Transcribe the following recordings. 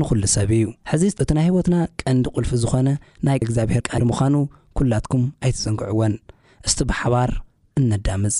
ንኹሉ ሰብ እዩ። ሕዚስ እቲ ናይ ህይወትና ቀንዲ ቁልፊ ዝኾነ ናይ እግዚኣብሔር ቃል ምዃኑ ኩላትኩም ኣይትዘንግዕወን። እስቲ ብሓባር እነዳምፅ።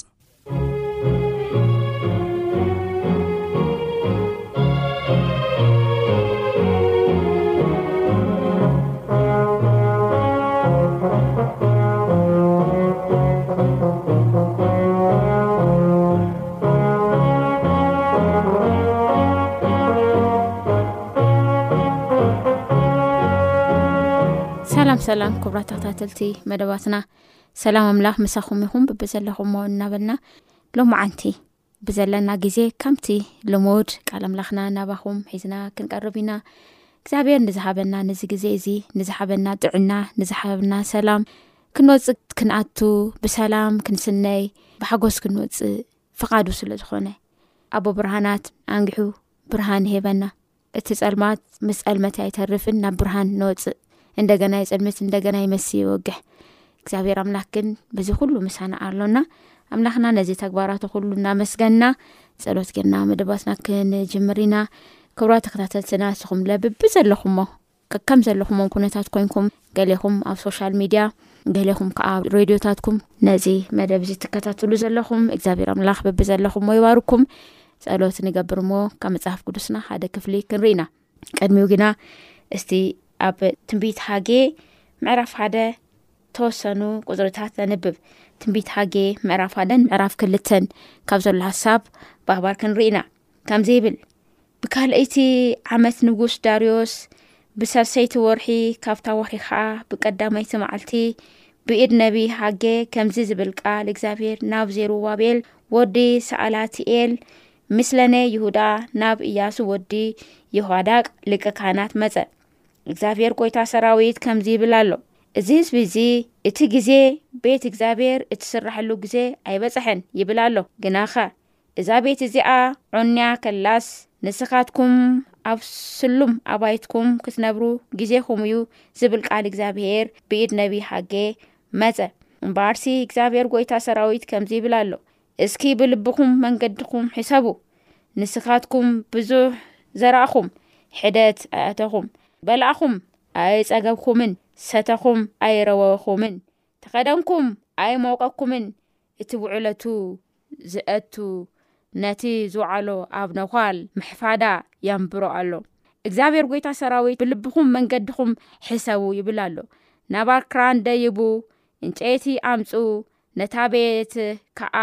ሰላም ሰላም ክብራት ተክታተልቲ መደባትና ሰላም ኣምላኽ ምሳኹም ይኹም ብብዘለኹምዎ እናበልና ሎማዓንቲ ብዘለና ግዜ ከምቲ ልሙድ ቃል ኣምላኽና ናባኹም ሒዝና ክንቀርብ ኢና እግዚኣብሔር ንዝሃበና ንዚ ግዜ እዚ ንዝሓበና ጥዕና ንዝሓበና ሰላም ክንወፅእ ክንኣቱ ብሰላም ክንስነይ ብሓጎስ ክንወፅእ ፍቓዱ ስለ ዝኾነ ኣቦ ብርሃናት ኣንግሑ ብርሃን ሄበና እቲ ፀልማት ምስ ፀልመት ኣይተርፍን ናብ ብርሃን ንወፅእ እንደገና ይፅልምት እንደገና ይመስ ይወግሕ እግዚኣብሔር ኣምላክ ግን በዚ ኩሉ ምሳና ኣሎና ኣምላክና ነዚ ተግባራት ኩሉ እናመስገና ፀሎት ገና መደባትና ክንጅምር ኢና ክብራ ተከታተልትና ንስኹም ለብቢ ዘለኹሞ ከከም ዘለኹሞም ኩነታት ኮይንኩም ገሌኹም ኣብ ሶሻል ሚድያ ገሌኹም ከዓ ኣብ ሬድዮታትኩም ነዚ መደብ እዚ ትከታትሉ ዘለኹም እግዚኣብሔር ኣምላኽ በብዘለኹሞ ይባርኩም ጸሎት ንገብር እሞ ካብ መጽሓፍ ቅዱስና ሓደ ክፍሊ ክንርኢና ቅድሚኡ ግና እስቲ ኣብ ትንቢት ሃጌ ምዕራፍ ሓደ ተወሰኑ ቁፅርታት ነንብብ ትንቢት ሃጌ ምዕራፍ ሓደን ምዕራፍ ክልተን ካብ ዘሎ ሃሳብ ባህባር ክንርኢና ከምዘይብል ብካልኣይቲ ዓመት ንጉስ ዳርዮስ ብሳልሰይቲ ወርሒ ካብታ ወርሒ ኸዓ ብቀዳመይቲ መዓልቲ ብኢድ ነቢ ሃጌ ከምዚ ዝብል ቃል እግዚኣብሔር ናብ ዜሩባቤል ወዲ ሰኣላትኤል ምስለነ ይሁዳ ናብ እያሱ ወዲ የኋዳቅ ሊቀ ካህናት መጸ እግዚኣብሔር ጐይታ ሰራዊት ከምዚ ይብል ኣሎ እዚ ህዝቢ እዚ እቲ ግዜ ቤት እግዚኣብሔር እትስራሐሉ ግዜ ኣይበጽሐን ይብል ኣሎ ግናኸ እዛ ቤት እዚኣ ዑንያ ከላስ ንስኻትኩም ኣብ ስሉም ኣባይትኩም ክትነብሩ ግዜኹም እዩ ዝብል ቃል እግዚኣብሄር ብኢድ ነቢይ ሃጌ መጸ። እምበኣርሲ እግዚኣብሄር ጐይታ ሰራዊት ከምዚ ይብል ኣሎ፣ እስኪ ብልብኹም መንገድኹም ሕሰቡ። ንስኻትኩም ብዙሕ ዘራእኹም፣ ሕደት ኣያተኹም፣ በላዕኹም ኣይጸገብኩምን፣ ሰተኹም ኣይረወኹምን፣ ተኸደንኩም ኣይሞቐኩምን፣ እቲ ውዕለቱ ዝእቱ ነቲ ዝውዓሎ ኣብ ነዃል ምሕፋዳ የንብሮ ኣሎ። እግዚኣብሔር ጐይታ ሰራዊት ብልብኹም መንገድኹም ሕሰቡ ይብል ኣሎ። ነባር ክራን ደይቡ እንጨይቲ ኣምጹ ነታ ቤት ከኣ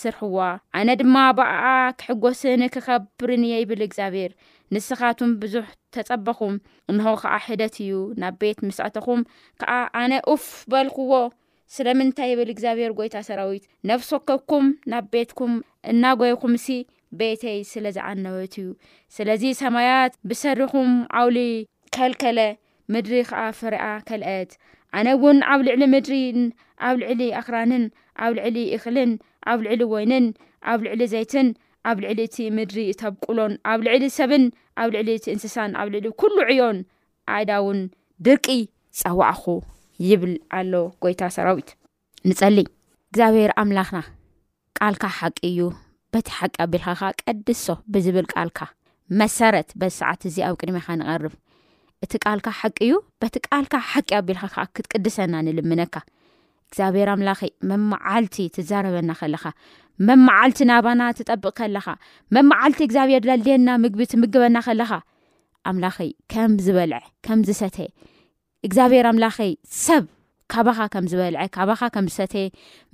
ስርሕዋ፣ ኣነ ድማ ብኣኣ ክሕጐስን ክኸብርን እየ ይብል እግዚኣብሔር። ንስኻቱም ብዙሕ ተጸበኹም፣ እንሆ ከኣ ሕደት እዩ፣ ናብ ቤት ምስ ኣተኹም ከኣ ኣነ ኡፍ በልኩዎ። ስለምንታይ ይብል እግዚኣብሄር ጐይታ ሰራዊት፣ ነፍሲ ወከፍኩም ናብ ቤትኩም እናጐየኹምሲ፣ ቤተይ ስለ ዝዓነወት እዩ። ስለዚ ሰማያት ብሰሪኹም ዓውሊ ከልከለ፣ ምድሪ ኸኣ ፍሬኣ ከልአት። ኣነ እውን ኣብ ልዕሊ ምድሪን ኣብ ልዕሊ ኣኽራንን ኣብ ልዕሊ እኽልን ኣብ ልዕሊ ወይንን ኣብ ልዕሊ ዘይትን ኣብ ልዕሊ እቲ ምድሪ እተብቍሎን ኣብ ልዕሊ ሰብን ኣብ ልዕሊ እቲ እንስሳን ኣብ ልዕሊ ኵሉ ዕዮን ኣእዳውን ድርቂ ጸዋዕኹ ይብል ኣሎ ጎይታ ሰራዊት። ንጸሊ እግዚኣብሔር ኣምላኽና ቃልካ ሓቂ እዩ በቲ ሓቂ ኣቢልካ ከ ቀድሶ ብዝብል ቃልካ መሰረት በዚ ሰዓት እዚ ኣብ ቅድሜኻ ንቐርብ እቲ ቃልካ ሓቂ እዩ በቲ ቃልካ ሓቂ ኣቢልካ ከ ክትቅድሰና ንልምነካ እግዚኣብሔር ኣምላኸይ መመዓልቲ ትዛረበና ከለኻ መመዓልቲ ናባና ትጠብቕ ከለኻ መመዓልቲ እግዚኣብሔር ለልየና ምግቢ ትምግበና ከለኻ ኣምላኸይ ከም ዝበልዐ ከም ዝሰተየ እግዚኣብሔር ኣምላኸይ ሰብ ካባኻ ከም ዝበልዐ ካባኻ ከም ዝሰተየ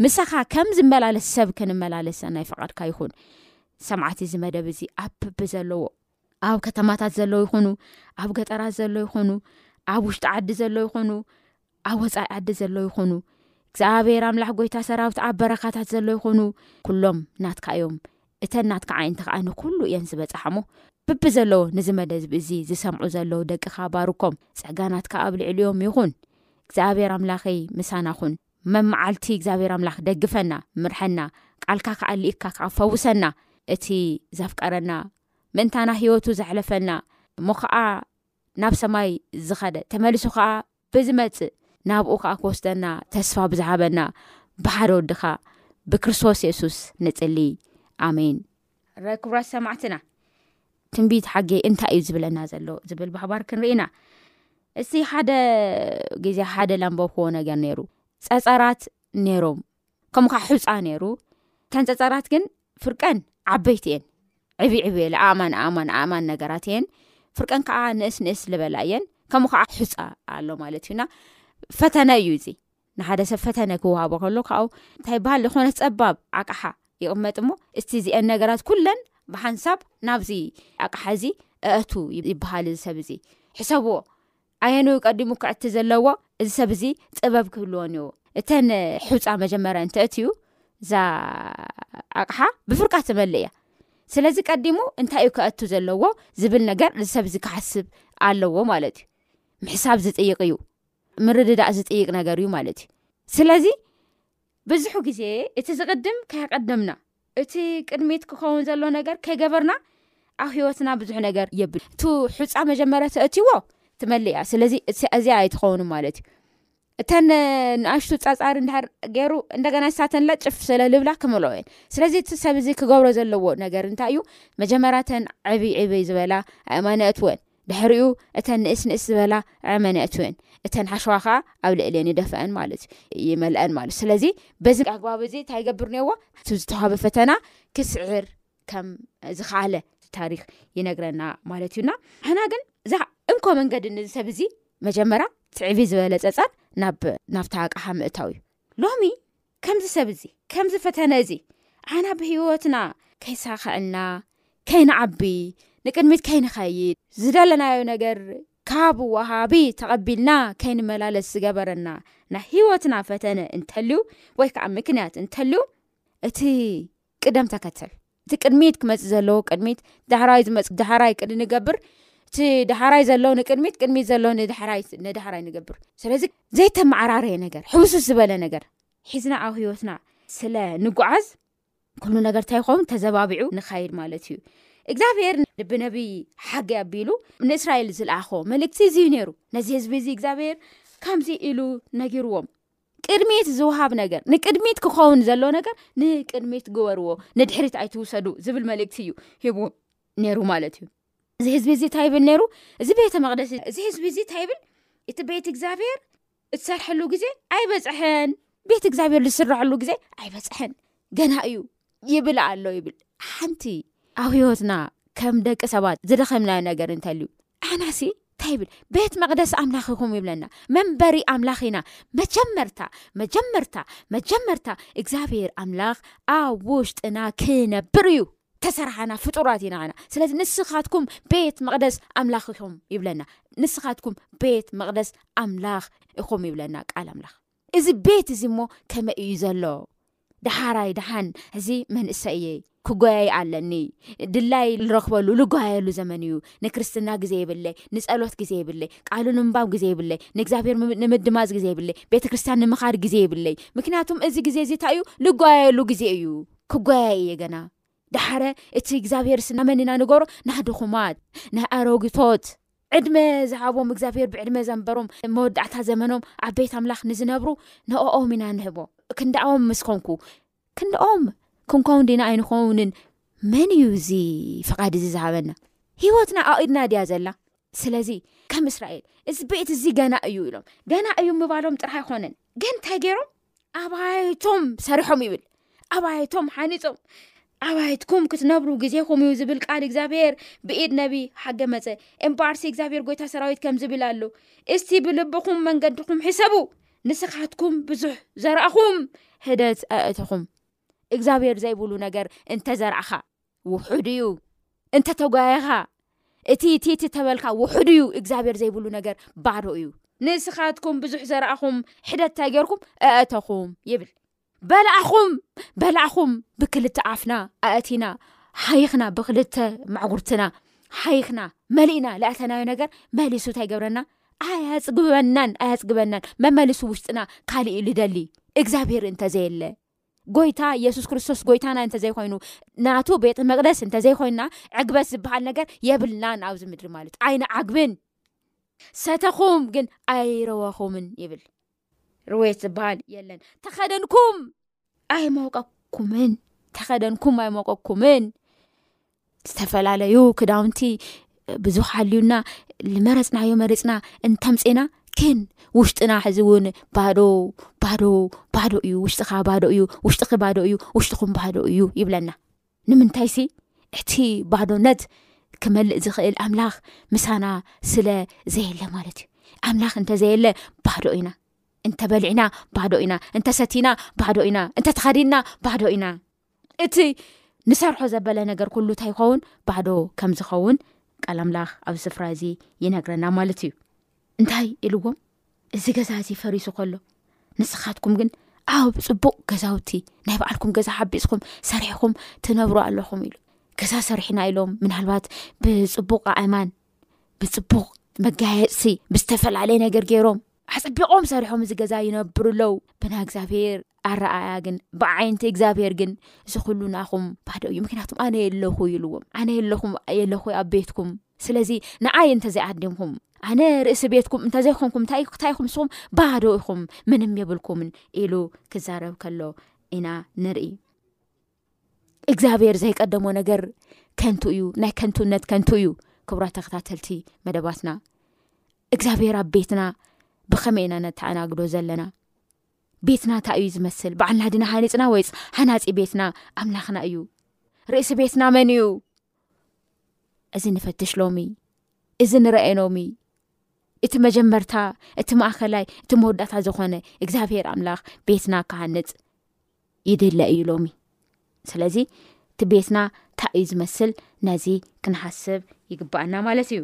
ምሳኻ ከም ዝመላለስ ሰብ ክንመላለሰ ናይ ፍቓድካ ይኹን ሰምዓት እዚ መደብ እዚ ኣብ ብዘለዎ ኣብ ከተማታት ዘለው ይኹኑ ኣብ ገጠራት ዘለው ይኹኑ ኣብ ውሽጢ ዓዲ ዘለው ይኹኑ ኣብ ወፃኢ ዓዲ ዘለው ይኹኑ እግዚኣብሔር ኣምላኽ ጎይታ ሰራዊት ኣብ በረካታት ዘለ ይኹኑ ኩሎም ናትካ እዮም እተን ናትካ ዓይነቲ ከዓ ንኩሉ እየን ዝበፃሓሞ ብቢ ዘለዎ ንዚ መደዝቢ እዚ ዝሰምዑ ዘለው ደቅካ ባርኮም ፀጋናት ካዓ ኣብ ልዕል ዮም ይኹን እግዚኣብሔር ኣምላኸይ ምሳና ኹን መመዓልቲ እግዚኣብሔር ኣምላኽ ደግፈና ምርሐና ቃልካ ከዓ ልኢካ ከዓ ፈውሰና እቲ ዘፍቀረና ምእንታና ህይወቱ ዘሕለፈልና እሞ ኸዓ ናብ ሰማይ ዝኸደ ተመልሱ ኸዓ ብዝመፅእ ናብኡ ከዓ ክወስደና ተስፋ ብዝሃበና ብሓደ ወድኻ ብክርስቶስ የሱስ ንፅሊ ኣሜን ረ ክብራት ሰማዕትና ትንቢት ሓጌ እንታይ እዩ ዝብለና ዘሎ ዝብል ባህባር ክንርኢና እስቲ ሓደ ግዜ ሓደ ላንበብክዎ ነገር ነይሩ ፀፀራት ነይሮም ከምካ ሑፃ ነይሩ ተን ፀፀራት ግን ፍርቀን ዓበይቲ እየን ዕብይ ዕብይ ለ ኣእማን ኣእማን ኣእማን ነገራት እየን ፍርቀን ከዓ ንእስ ንእስ ልበላ እየን ከምኡ ከዓ ሕፃ ኣሎ ማለት እዩና ፈተነ እዩ እዚ ንሓደ ሰብ ፈተነ ክወሃቦ ከሎ ካብኡ እንታይ በሃል ዝኮነ ፀባብ ኣቅሓ ይቕመጥ እሞ እስቲ እዚአን ነገራት ኩለን ብሓንሳብ ናብዚ ኣቅሓ እዚ እአቱ ይበሃል እዚ ሰብ እዚ ሕሰብዎ ኣየንኡ ቀዲሙ ክዕቲ ዘለዎ እዚ ሰብ እዚ ጥበብ ክህልዎ ኒዎ እተን ሑፃ መጀመርያ እንተእትዩ እዛ ኣቕሓ ብፍርቃ ትመልእ እያ ስለዚ ቀዲሙ እንታይ እዩ ከእቱ ዘለዎ ዝብል ነገር እዚ ሰብ እዚ ክሓስብ ኣለዎ ማለት እዩ ምሕሳብ ዝጥይቅ እዩ ምርድዳእ ዝጥይቅ ነገር እዩ ማለት እዩ ስለዚ ብዙሕ ግዜ እቲ ዝቅድም ከይቀደምና እቲ ቅድሚት ክኸውን ዘሎ ነገር ከይገበርና ኣብ ሂወትና ብዙሕ ነገር የብ እ ሑፃ መጀመርያ ተእትዎ ትመል እያ ስለዚ እዚኣ ኣይትኸውን ማለት እዩ እተን ንኣሽቱ ፃፃሪ እንድር ገይሩ እንደገና ሳተንላ ጭፍ ስለ ልብላ ክምልኦ እየን ስለዚ እቲ ሰብ እዚ ክገብሮ ዘለዎ ነገር እንታይ እዩ መጀመርተን ዕብይ ዕብይ ዝበላ ኣእማነእትወን ድሕሪኡ እተን ንእስ ንእስ ዝበላ ዕመን የእትወን እተን ሓሸዋ ከዓ ኣብ ልእልየን ይደፈአን ማለት እዩ ይመልአን ማለት እዩ ስለዚ በዚ ኣግባብ እዚ እንታይ ይገብር ነዎ እቲ ዝተዋህበ ፈተና ክስዕር ከም ዝኸኣለ ታሪክ ይነግረና ማለት እዩና ሕና ግን እዛ እንኮ መንገዲ ንዚ ሰብ እዚ መጀመርያ ትዕቢ ዝበለ ፀፃን ናብታ ኣቃሓ ምእታው እዩ ሎሚ ከምዚ ሰብ እዚ ከምዚ ፈተነ እዚ ኣና ብህይወትና ከይሳኸዐልና ከይንዓቢ ንቅድሚት ከይንኸይድ ዝደለናዮ ነገር ካብ ወሃቢ ተቐቢልና ከይንመላለስ ዝገበረና ናይ ህይወትና ፈተነ እንተልዩ ወይ ከዓ ምክንያት እንተልዩ እቲ ቅደም ተከተል እቲ ቅድሚት ክመፅእ ዘለዎ ቅድሚት ዳሕራይ ዝመፅ ዳሕራይ ቅዲ ንገብር እቲ ዳሓራይ ዘለ ንቅድሚት ቅድሚት ዘለ ንዳሓራይ ንገብር ስለዚ ዘይተመዓራረየ ነገር ሕውሱስ ዝበለ ነገር ሒዝና ኣብ ሂወትና ስለ ንጓዓዝ ኩሉ ነገር እንታይ ይኸውን ተዘባቢዑ ንካይድ ማለት እዩ እግዚኣብሄር ብነብይ ሓገ ኣቢሉ ንእስራኤል ዝለኣኾ መልእክቲ እዙዩ ነይሩ ነዚ ህዝቢ እዚ እግዚኣብሄር ከምዚ ኢሉ ነጊርዎም ቅድሚት ዝውሃብ ነገር ንቅድሚት ክኸውን ዘሎ ነገር ንቅድሚት ግበርዎ ንድሕሪት ኣይትውሰዱ ዝብል መልእክቲ እዩ ሂቡ ነይሩ ማለት እዩ እዚ ህዝቢ እዚ እንታይ ይብል ነይሩ እዚ ቤተ መቅደስ እዚ ህዝቢ እዚ እንታይ ይብል እቲ ቤት እግዚኣብሄር እትሰርሐሉ ግዜ ኣይበፅሐን ቤት እግዚኣብሄር ዝስራሐሉ ግዜ ኣይበፅሐን ገና እዩ ይብል ኣሎ ይብል ሓንቲ ኣብ ሂወትና ከም ደቂ ሰባት ዝደኸምናዮ ነገር እንተልዩ ኣናሲ እንታይ ይብል ቤት መቅደስ ኣምላኽ ይኹም ይብለና መንበሪ ኣምላኽ ኢና መጀመርታ መጀመርታ መጀመርታ እግዚኣብሄር ኣምላኽ ኣብ ውሽጥና ክነብር እዩ ተሰርሓና ፍጡራት ኢና ና ስለዚ ንስኻትኩም ቤት መቅደስ ኣምላኽ ኢኹም ይብለና ንስኻትኩም ቤት መቅደስ ኣምላኽ ኢኹም ይብለና ቃል ኣምላኽ እዚ ቤት እዚ እሞ ከመይ እዩ ዘሎ ደሓራይ ደሓን ሕዚ መንእሰይ እየ ክጎያይ ኣለኒ ድላይ ንረክበሉ ልጓየሉ ዘመን እዩ ንክርስትና ግዜ ይብለይ ንፀሎት ግዜ ይብለይ ቃሉ ንምንባብ ግዜ ይብለይ ንእግዚኣብሔር ንምድማፅ ግዜ ይብለይ ቤተክርስትያን ንምኻድ ግዜ ይብለይ ምክንያቱም እዚ ግዜ እዚ እንታይ እዩ ልጓየሉ ግዜ እዩ ክጎያይ እየ ገና ዳሓረ እቲ እግዚኣብሄርሲ ናመን ኢና ንገሮ ናድኹማት ናይ ኣሮግቶት ዕድመ ዝሃቦም እግዚኣብሄር ብዕድመ ዘንበሮም መወዳእታ ዘመኖም ኣብ ቤት ኣምላኽ ንዝነብሩ ንኦም ኢና ንህቦ ክንዳኦም ምስ ኮንኩ ክንዳኦም ክንከውን ዲና ኣይንኸውንን መን እዩ እዚ ፍቓድ እዚ ዝሃበና ሂወትና ኣኢድና ድያ ዘላ ስለዚ ከም እስራኤል እዚ ቤት እዚ ገና እዩ ኢሎም ገና እዩ ምባሎም ጥራሕ ኣይኮነን ግን እንታይ ገይሮም ኣባይቶም ሰሪሖም ይብል ኣባይቶም ሓኒፆም ኣባይትኩም ክትነብሩ ግዜኹም እዩ ዝብል ቃል እግዚኣብሄር ብኢድ ነቢ ሓገ መፀ ኤምበኣርሲ እግዚኣብሄር ጎይታ ሰራዊት ከም ዝብል ኣሉ እስቲ ብልብኹም መንገድኹም ሕሰቡ ንስኻትኩም ብዙሕ ዘርኣኹም ሕደት ኣእትኹም እግዚኣብሄር ዘይብሉ ነገር እንተዘርኣኻ ውሑድ እዩ እንተ ተጓየኻ እቲ እቲ እቲ ተበልካ ውሑድ እዩ እግዚኣብሔር ዘይብሉ ነገር ባዶ እዩ ንስኻትኩም ብዙሕ ዘረኣኹም ሕደት እንታይ ጌርኩም ኣእተኹም ይብል በላዕኹም በላዕኹም ብክልተ ኣፍና ኣእቲና ሓይኽና ብክልተ ማዕጉርትና ሓይኽና መሊእና ላእተናዮ ነገር መሊሱ እንታይ ገብረና ኣያፅግበናን ኣያፅግበናን መመልሱ ውሽጥና ካልእ እዩ ዝደሊ እግዚኣብሄር እንተዘየለ ጎይታ የሱስ ክርስቶስ ጎይታና እንተዘይኮይኑ ናቱ ቤተ መቅደስ እንተዘይኮይንና ዕግበት ዝበሃል ነገር የብልናን ኣብዚ ምድሪ ማለት ኣይንዓግብን ሰተኹም ግን ኣይረወኹምን ይብል ርወየት ዝበሃል የለን ተኸደንኩም ኣይሞቀኩምን ተኸደንኩም ኣይሞቀኩምን ዝተፈላለዩ ክዳውንቲ ብዙሕ ሃልዩና ዝመረፅናዮ መሪፅና እንተምፂና ግን ውሽጥና ሕዚ እውን ባዶ ባዶ ባዶ እዩ ውሽጥካ ባዶ እዩ ውሽጢኪ ባዶ እዩ ውሽጥኩም ባዶ እዩ ይብለና ንምንታይ ሲ እቲ ባዶነት ክመልእ ዝኽእል ኣምላኽ ምሳና ስለ ዘየለ ማለት እዩ ኣምላኽ እንተዘየለ ባዶ ኢና እንተበሊዕና ባዶ ኢና እንተሰቲና ባዶ ኢና እንተተኸዲና ባዶ ኢና እቲ ንሰርሖ ዘበለ ነገር ኩሉ እንታይ ይኸውን ባዶ ከም ዝኸውን ቃል ኣምላኽ ኣብ ስፍራ እዚ ይነግረና ማለት እዩ እንታይ ኢልዎም እዚ ገዛ እዚ ፈሪሱ ከሎ ንስኻትኩም ግን ኣብ ፅቡቅ ገዛውቲ ናይ በዓልኩም ገዛ ሓቢፅኩም ሰሪሕኩም ትነብሩ ኣለኹም ኢሉ ገዛ ሰሪሕና ኢሎም ምናልባት ብፅቡቅ ኣእማን ብፅቡቅ መጋየፅሲ ብዝተፈላለየ ነገር ገይሮም ኣፀቢቆም ሰሪሖም እዚ ገዛ ይነብሩ ኣለው ብና እግዚኣብሄር ኣረኣያ ግን ብዓይነቲ እግዚኣብሄር ግን እዚ ኩሉ ናኹም ባዶ እዩ ምክንያቱም ኣነ የለኹ ይልዎም ኣነ የለኹም የለኹ ኣብ ቤትኩም ስለዚ ንዓይ እንተዘይኣዲምኩም ኣነ ርእሲ ቤትኩም እንተዘይኮንኩም ታይታይ ኹም ንስኹም ባዶ ኢኹም ምንም የብልኩምን ኢሉ ክዛረብ ከሎ ኢና ንርኢ እግዚኣብሔር ዘይቀደሞ ነገር ከንቱ እዩ ናይ ከንቱነት ከንቱ እዩ ክብራ ተከታተልቲ መደባትና እግዚኣብሔር ኣብ ቤትና ብከመይ ኢና ነተኣናግዶ ዘለና ቤትና እታ እዩ ዝመስል በዓልና ድና ሃኒፅና ወይፅ ሓናፂ ቤትና ኣምላክና እዩ ርእሲ ቤትና መን እዩ እዚ ንፈትሽ ሎሚ እዚ ንረአየ ሎሚ እቲ መጀመርታ እቲ ማእኸላይ እቲ መወዳእታ ዝኾነ እግዚኣብሔር ኣምላኽ ቤትና ክሃንፅ ይድለ እዩ ሎሚ ስለዚ እቲ ቤትና እንታይ እዩ ዝመስል ነዚ ክንሓስብ ይግባኣና ማለት እዩ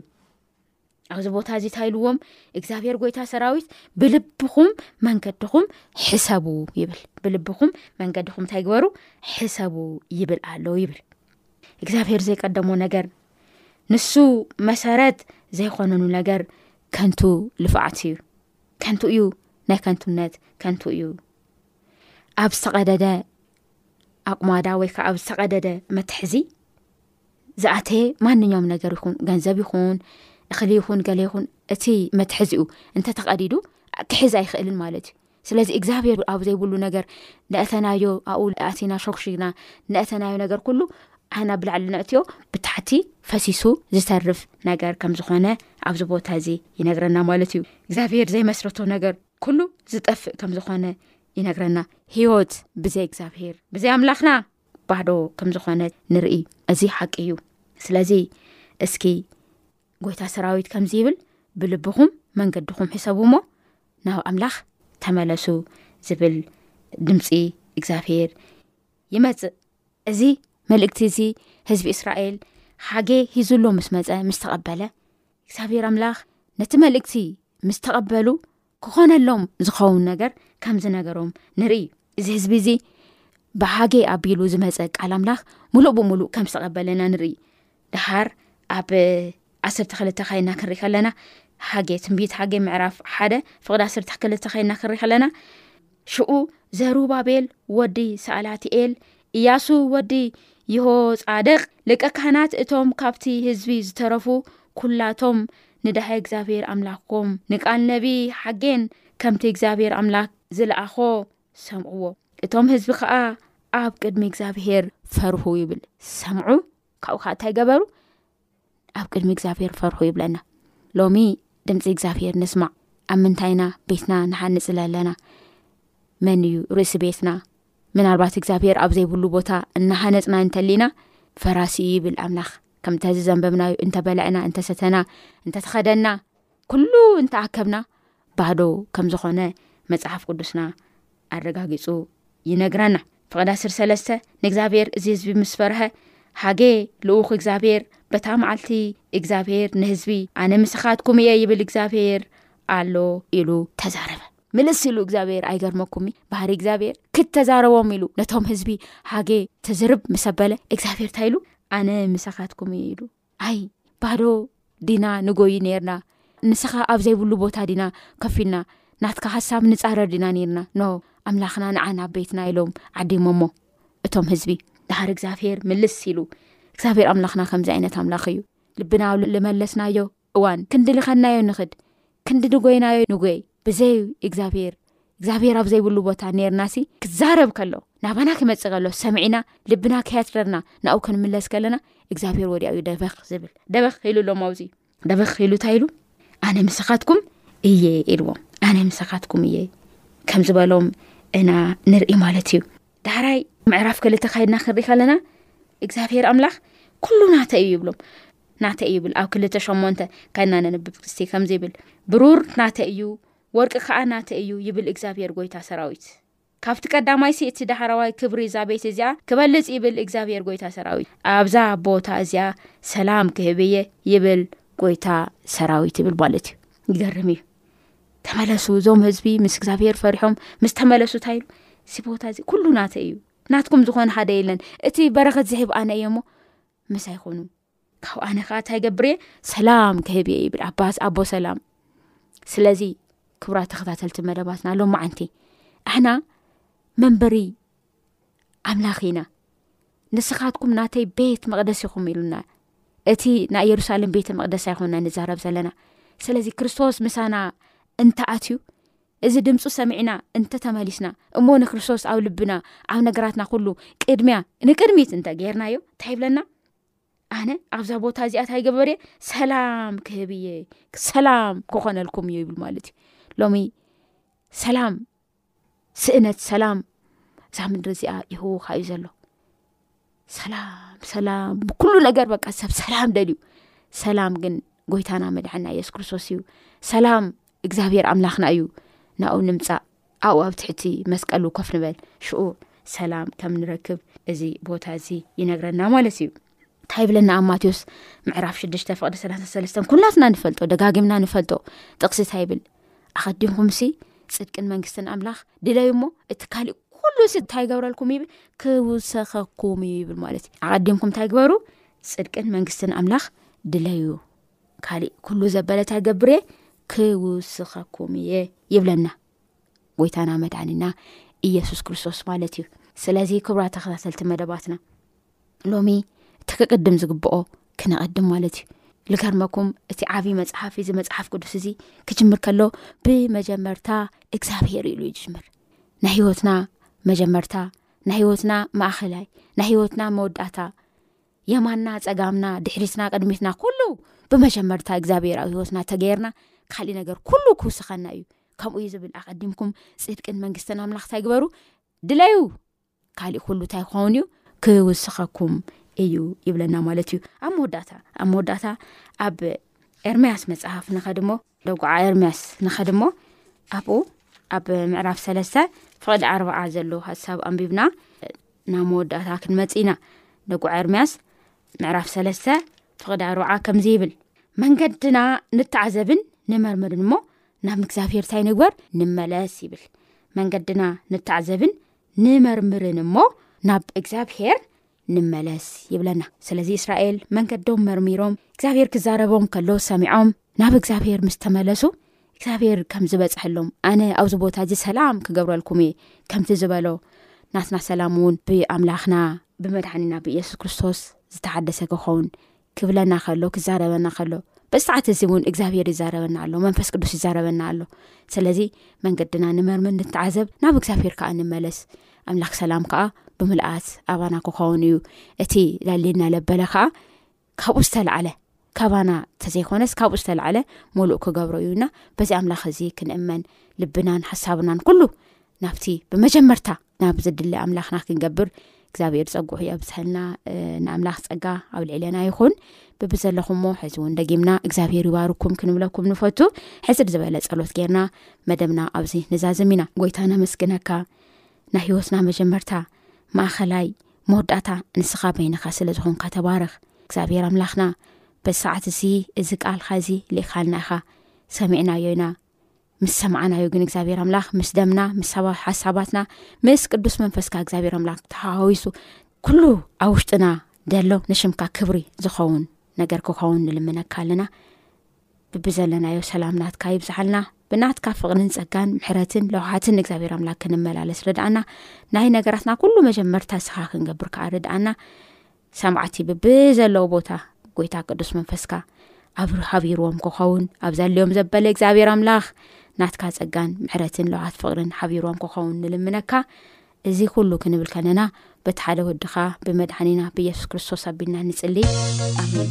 ኣብዚ ቦታ እዚ እንታይ ኢልዎም እግዚኣብሄር ጎይታ ሰራዊት ብልብኹም መንገድኹም ሕሰቡ ይብል ብልብኹም መንገድኹም እንታይ ግበሩ ሕሰቡ ይብል ኣሎ ይብል እግዚኣብሄር ዘይቀደሞ ነገር ንሱ መሰረት ዘይኮነኑ ነገር ከንቱ ልፋዓት እዩ ከንቱ እዩ ናይ ከንቱነት ከንቱ እዩ ኣብ ዝተቐደደ ኣቁማዳ ወይ ከዓ ኣብ ዝተቐደደ መትሕዚ ዝኣተየ ማንኛውም ነገር ይኹን ገንዘብ ይኹን እኽሊ ይኹን ገለ ይኹን እቲ መትሕዚኡ እንተተቐዲዱ ክሕዝ ኣይኽእልን ማለት እዩ ስለዚ እግዚኣብሄር ኣብ ዘይብሉ ነገር ንእተናዮ ኣብኡ ኣትና ሾክሽግና ንእተናዮ ነገር ኩሉ ዓና ብላዕሊ ንእትዮ ብታሕቲ ፈሲሱ ዝተርፍ ነገር ከም ዝኾነ ኣብዚ ቦታ እዚ ይነግረና ማለት እዩ እግዚኣብሄር ዘይመስረቶ ነገር ኩሉ ዝጠፍእ ከም ዝኾነ ይነግረና ሂወት ብዘይ እግዚኣብሄር ብዘይ ኣምላኽና ባዶ ከም ዝኾነ ንርኢ እዚ ሓቂ እዩ ስለዚ እስኪ ጎይታ ሰራዊት ከምዚ ይብል ብልብኹም መንገድኹም ሕሰቡ እሞ ናብ ኣምላኽ ተመለሱ ዝብል ድምፂ እግዚኣብሄር ይመፅእ እዚ መልእክቲ እዚ ህዝቢ እስራኤል ሓጌ ሂዙሎ ምስ መፀ ምስ ተቐበለ እግዚኣብሔር ኣምላኽ ነቲ መልእክቲ ምስ ተቐበሉ ክኾነሎም ዝኸውን ነገር ከም ዝነገሮም ንርኢ እዚ ህዝቢ እዚ ብሃገ ኣቢሉ ዝመፀ ቃል ኣምላኽ ሙሉእ ብምሉእ ከም ዝተቐበለና ንርኢ ድሃር ኣብ ዓሰርተ ክልተ ኸይና ክንርኢ ከለና ሃገ ትንቢት ሃገ ምዕራፍ ሓደ ፍቕዲ ዓሰርተ ክልተ ኸይና ክንርኢ ከለና ሽዑ ዘሩባቤል ወዲ ሳእላትኤል፣ እያሱ ወዲ ይሆጻድቅ፣ ልቀ ካህናት እቶም ካብቲ ህዝቢ ዝተረፉ ኩላቶም ንዳሃይ እግዚኣብሔር ኣምላኽኩም ንቃል ነቢ ሓጌን ከምቲ እግዚኣብሔር ኣምላክ ዝለኣኾ ሰምዕዎ። እቶም ህዝቢ ከኣ ኣብ ቅድሚ እግዚኣብሔር ፈርሁ ይብል ሰምዑ ካብኡ ከ እንታይ ገበሩ ኣብ ቅድሚ እግዚኣብሄር ፈርሑ ይብለና ሎሚ ድምፂ እግዚኣብሄር ንስማዕ ኣብ ምንታይና ቤትና ንሓንፅ ለለና መን እዩ ርእሲ ቤትና ምናልባት እግዚኣብሄር ኣብ ዘይብሉ ቦታ እናሃነፅና እንተሊና ፈራሲ እዩ ይብል ኣምላኽ ከምተዚ ዘንበብናዩ እንተበለዕና እንተሰተና እንተተኸደና ኩሉ እንተኣከብና ባህዶ ከም ዝኾነ መፅሓፍ ቅዱስና ኣረጋጊጹ ይነግረና ፍቐዳ ስር ሰለስተ ንእግዚኣብሔር እዚ ህዝቢ ምስ ፈርሀ ሃጌ ልኡኽ እግዚኣብሔር በታ መዓልቲ እግዚኣብሔር ንህዝቢ ኣነ ምስኻትኩም እየ ይብል እግዚኣብሔር ኣሎ ኢሉ ተዛረበ ምልስ ኢሉ እግዚኣብሔር ኣይገርመኩም ባህሪ እግዚኣብሔር ክተዛረቦም ኢሉ ነቶም ህዝቢ ሃጌ ትዝርብ ምሰበለ እግዚኣብሔር እንታይ ኢሉ ኣነ ምሳኻትኩም እየ ኢሉ ኣይ ባዶ ዲና ንጎይ ነርና ንስኻ ኣብ ዘይብሉ ቦታ ዲና ከፊልና ናትካ ሃሳብ ንፃረር ዲና ነርና ኖ ኣምላኽና ንዓና ቤትና ኢሎም ዓዲሞ ሞ እቶም ህዝቢ ዳሃር እግዚኣብሄር ምልስ ኢሉ እግዚኣብሄር ኣምላኽና ከምዚ ዓይነት ኣምላኽ እዩ ልብና ልመለስናዮ እዋን ክንድልኸናዮ ንኽድ ክንዲ ንጎይናዮ ንጎይ ብዘይ እግዚኣብሄር እግዚኣብሄር ኣብ ዘይብሉ ቦታ ነርናሲ ክዛረብ ከሎ ናባና ክመፅእ ከሎ ሰምዒና ልብና ከያትረርና ንኣው ክንምለስ ከለና እግዚኣብሄር ወዲያ እዩ ደበኽ ዝብል ደበኽ ኢሉ ኣሎም ኣውዚ ደበኽ ኢሉ እንታይ ኢሉ ኣነ ምሳኻትኩም እየ ኢልዎም ኣነ ምሳኻትኩም እየ ከም ዝበሎም እና ንርኢ ማለት እዩ ዳሕራይ ምዕራፍ ክልተ ካይድና ክንሪኢ ከለና እግዚኣብሄር ኣምላኽ ኩሉ ናተ እዩ ይብሎም ናተ እዩ ይብል ኣብ ክልተ ሸሞንተ ካይድና ነንብብ ክስቲ ከምዚ ይብል ብሩር ናተ እዩ ወርቂ ከዓ ናተ እዩ ይብል እግዚኣብሄር ጎይታ ሰራዊት ካብቲ ቀዳማይ ሲ እቲ ዳሕራዋይ ክብሪ እዛ ቤት እዚኣ ክበልፅ ይብል እግዚኣብሄር ጎይታ ሰራዊት ኣብዛ ቦታ እዚኣ ሰላም ክህብ እየ ይብል ጎይታ ሰራዊት ይብል ማለት እዩ ይገርም እዩ ተመለሱ እዞም ህዝቢ ምስ እግዚኣብሄር ፈሪሖም ምስ ተመለሱ እታ ኢሉ እዚ ቦታ እዚ ኩሉ ናተ እዩ ናትኩም ዝኮነ ሓደ የለን እቲ በረከት ዝህብ ኣነ እየ ሞ ምስ ኣይኮኑ ካብ ኣነ ከዓ እንታይ ገብር እየ ሰላም ክህብ እየ ይብል ኣባስ ኣቦ ሰላም ስለዚ ክብራ ተከታተልቲ መደባትና ኣሎም ማዓንቲ ኣሕና መንበሪ ኣምላኽ ኢና ንስኻትኩም ናተይ ቤት መቕደስ ይኹም ኢሉና እቲ ናይ የሩሳሌም ቤተ መቕደስ ኣይኮና ንዛረብ ዘለና ስለዚ ክርስቶስ ምሳና እንተኣትዩ እዚ ድምፁ ሰሚዕና እንተተመሊስና እሞ ንክርስቶስ ኣብ ልብና ኣብ ነገራትና ኩሉ ቅድሚያ ንቅድሚት እንተ ገይርናዮ እንታይ ይብለና ኣነ ኣብዛ ቦታ እዚኣት ኣይገበር እየ ሰላም ክህብ እየ ሰላም ክኾነልኩም እዩ ይብል ማለት እዩ ሎሚ ሰላም ስእነት ሰላም እዛ ምድሪ እዚኣ ይህውካ እዩ ዘሎ ሰላም ሰላም ብኩሉ ነገር በቃ ሰብ ሰላም ደልዩ ሰላም ግን ጎይታና መድሐና የሱስ ክርስቶስ እዩ ሰላም እግዚኣብሄር ኣምላኽና እዩ ናኡ ንምፃእ ኣኡ ኣብ ትሕቲ መስቀሉ ኮፍ ንበል ሽኡ ሰላም ከም ንረክብ እዚ ቦታ እዚ ይነግረና ማለት እዩ እንታይ ይብለና ኣብ ማቴዎስ ምዕራፍ ሽዱሽተ ፍቅዲ ሰላሳ ሰለስተን ኩላትና ንፈልጦ ደጋጊምና ንፈልጦ ጥቕሲ እንታይ ይብል ኣኸዲምኹምሲ ፅድቅን መንግስትን ኣምላኽ ድለዩ እሞ እቲ ካሊእ ኩሉ ሲ እንታይ ይገብረልኩም ይብል ክውሰኸኩም እዩ ይብል ማለት እዩ ኣቐዲምኩም እንታይ ግበሩ ፅድቅን መንግስትን ኣምላኽ ድለዩ ካሊእ ኩሉ ዘበለ እንታይ ይገብር እየ ክውስኸኩም እየ ይብለና ጎይታና መድኒና ኢየሱስ ክርስቶስ ማለት እዩ ስለዚ ክብራ ተከታተልቲ መደባትና ሎሚ እቲ ክቅድም ዝግብኦ ክነቐድም ማለት እዩ ልገርመኩም እቲ ዓብዪ መፅሓፍ እዚ መፅሓፍ ቅዱስ እዚ ክጅምር ከሎ ብመጀመርታ እግዚኣብሄር ኢሉ ዩ ዝጅምር ናይ ሂወትና መጀመርታ ናይ ሂወትና ማእኸላይ ናይ ሂወትና መወዳእታ የማና ፀጋምና ድሕሪትና ቅድሚትና ኩሉ ብመጀመርታ እግዚኣብሄር ኣብ ሂወትና ተገይርና ካሊእ ነገር ኩሉ ክውስኸና እዩ ከምኡዩ ዝብል ኣቀዲምኩም ፅድቅን መንግስትን ኣምላኽንታይ ግበሩ ድለዩ ካሊእ ኩሉ እንታይ ክኸውን እዩ ክውስኸኩም እዩ ይብለና ማለት እዩ ኣብ መወዳእታ ኣብ መወዳእታ ኣብ ኤርምያስ መፅሓፍ ንኸድ ሞ ደጉዓ ኤርምያስ ንኸድ ሞ ኣብኡ ኣብ ምዕራፍ ሰለስተ ፍቕዲ ኣርበዓ ዘሎ ሃሳብ ኣንቢብና ናብ መወዳእታ ክንመፅ ኢና ደጉዓ ኤርምያስ ምዕራፍ ሰለስተ ፍቕዲ ኣርበዓ ከምዚ ይብል መንገድና ንተዓዘብን ንመርምርን እሞ ናብ እግዚኣብሄር እንታይ ንግበር ንመለስ ይብል መንገድና ንተዓዘብን ንመርምርን እሞ ናብ እግዚኣብሄር ንመለስ ይብለና ስለዚ እስራኤል መንገዶም መርሚሮም እግዚኣብሄር ክዛረቦም ከሎ ሰሚዖም ናብ እግዚኣብሄር ምስ ተመለሱ እግዚኣብሄር ከም ዝበፅሐሎም ኣነ ኣብዚ ቦታ እዚ ሰላም ክገብረልኩም እየ ከምቲ ዝበሎ ናትና ሰላም እውን ብኣምላኽና ብመድሓኒና ብኢየሱስ ክርስቶስ ዝተሓደሰ ክኸውን ክብለና ከሎ ክዛረበና ከሎ በዚ ሰዓት እዚ እውን እግዚኣብሄር ይዛረበና ኣሎ መንፈስ ቅዱስ ይዛረበና ኣሎ ስለዚ መንገድና ንመርምር ንተዓዘብ ናብ እግዚኣብሄር ከዓ ንመለስ ኣምላኽ ሰላም ከዓ ብምልኣት ኣባና ክኸውን እዩ እቲ ላሌና ለበለ ከዓ ካብኡ ዝተላዓለ ካባና እተዘይኮነስ ካብኡ ዝተላዓለ ሙሉእ ክገብሮ እዩና በዚ ኣምላኽ እዚ ክንእመን ልብናን ሓሳብናን ኩሉ ናብቲ ብመጀመርታ ናብ ዘድሊ ኣምላኽና ክንገብር እግዚኣብሔር ፀጉሑ የብዝሐልና ንኣምላኽ ፀጋ ኣብ ልዕለና ይኹን ብብዘለኹም ሞ ሕዚ እውን ደጊምና እግዚኣብሔር ይባርኩም ክንብለኩም ንፈቱ ሕፅር ዝበለ ፀሎት ጌርና መደብና ኣብዚ ንዛዘም ኢና ጎይታ ነመስግነካ ናይ ሂወትና መጀመርታ ማእኸላይ መወዳእታ ንስኻ በይንኻ ስለ ዝኾንካ ተባርኽ እግዚኣብሔር ኣምላኽና በሰዓት እዚ እዚ ቃልካ እዚ ልኢኻልና ኢኻ ሰሚዕናዮ ኢና ምስ ሰማዕናዩ ግን እግዚኣብሔር ኣምላኽ ምስ ደምና ምስ ሓሳባትና ምስ ቅዱስ መንፈስካ እግዚኣብሔር ኣምላኽ ተሓዋዊሱ ኩሉ ኣብ ውሽጥና ደሎ ንሽምካ ክብሪ ዝኸውን ነገር ክኸውን ንልምነካ ኣለና ብብዘለናዮ ሰላም ናትካ ይብዝሓልና ብናትካ ፍቕርን ፀጋን ምሕረትን ለውሓትን እግዚኣብሔር ኣምላኽ ክንመላለስ ርድኣና ናይ ነገራትና ኩሉ መጀመርታ ስኻ ክንገብር ከዓ ርድኣና ሰማዕቲ ብብዘለዉ ቦታ ጎይታ ቅዱስ መንፈስካ ኣብ ሓቢርዎም ክኸውን ኣብ ዘልዮም ዘበለ እግዚኣብሔር ኣምላኽ ናትካ ጸጋን ምሕረትን ለውሃት ፍቕርን ሓቢርዎም ክኸውን ንልምነካ እዚ ኩሉ ክንብል ከለና በቲ ሓደ ወድኻ ብመድሓኒና ብየሱስ ክርስቶስ ኣቢልና ንጽሊ ኣሜን